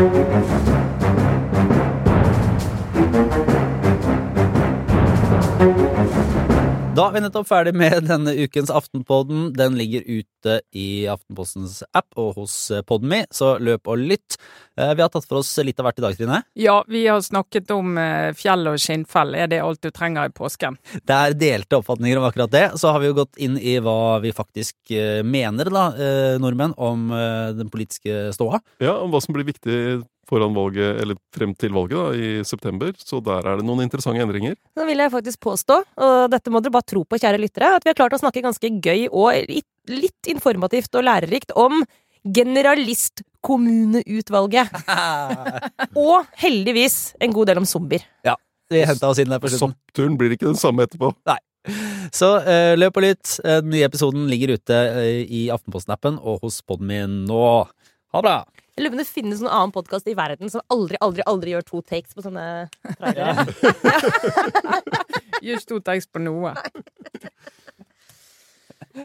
thank you. Da er vi nettopp ferdig med denne ukens Aftenpodden. Den ligger ute i Aftenpostens app og hos Podmy, så løp og lytt. Eh, Vi har tatt for oss litt av hvert i dag, Trine. Ja, vi har snakket om eh, fjell og skinnfell. Er det alt du trenger i påsken? Det er delte oppfatninger om akkurat det. Så har vi jo gått inn i hva vi faktisk eh, mener, da, eh, nordmenn, om eh, den politiske ståa. Ja, om hva som blir viktig foran valget, eller frem til valget da, i september. Så der er det noen interessante endringer. Nå vil jeg faktisk påstå, og dette må dere bare tro på, kjære lyttere, at vi har klart å snakke ganske gøy og litt- informativt og lærerikt om generalistkommuneutvalget. Og heldigvis en god del om zombier. Ja. Vi henta oss inn der på slutten. Soppturen blir ikke den samme etterpå. Så uh, løp og lytt. Den nye episoden ligger ute uh, i Aftenposten-appen og hos Podme nå. Ha det bra! Jeg lurer på om det finnes noen annen podkast i verden som aldri, aldri, aldri gjør to takes på sånne trailere. Gi ikke to takes på noe.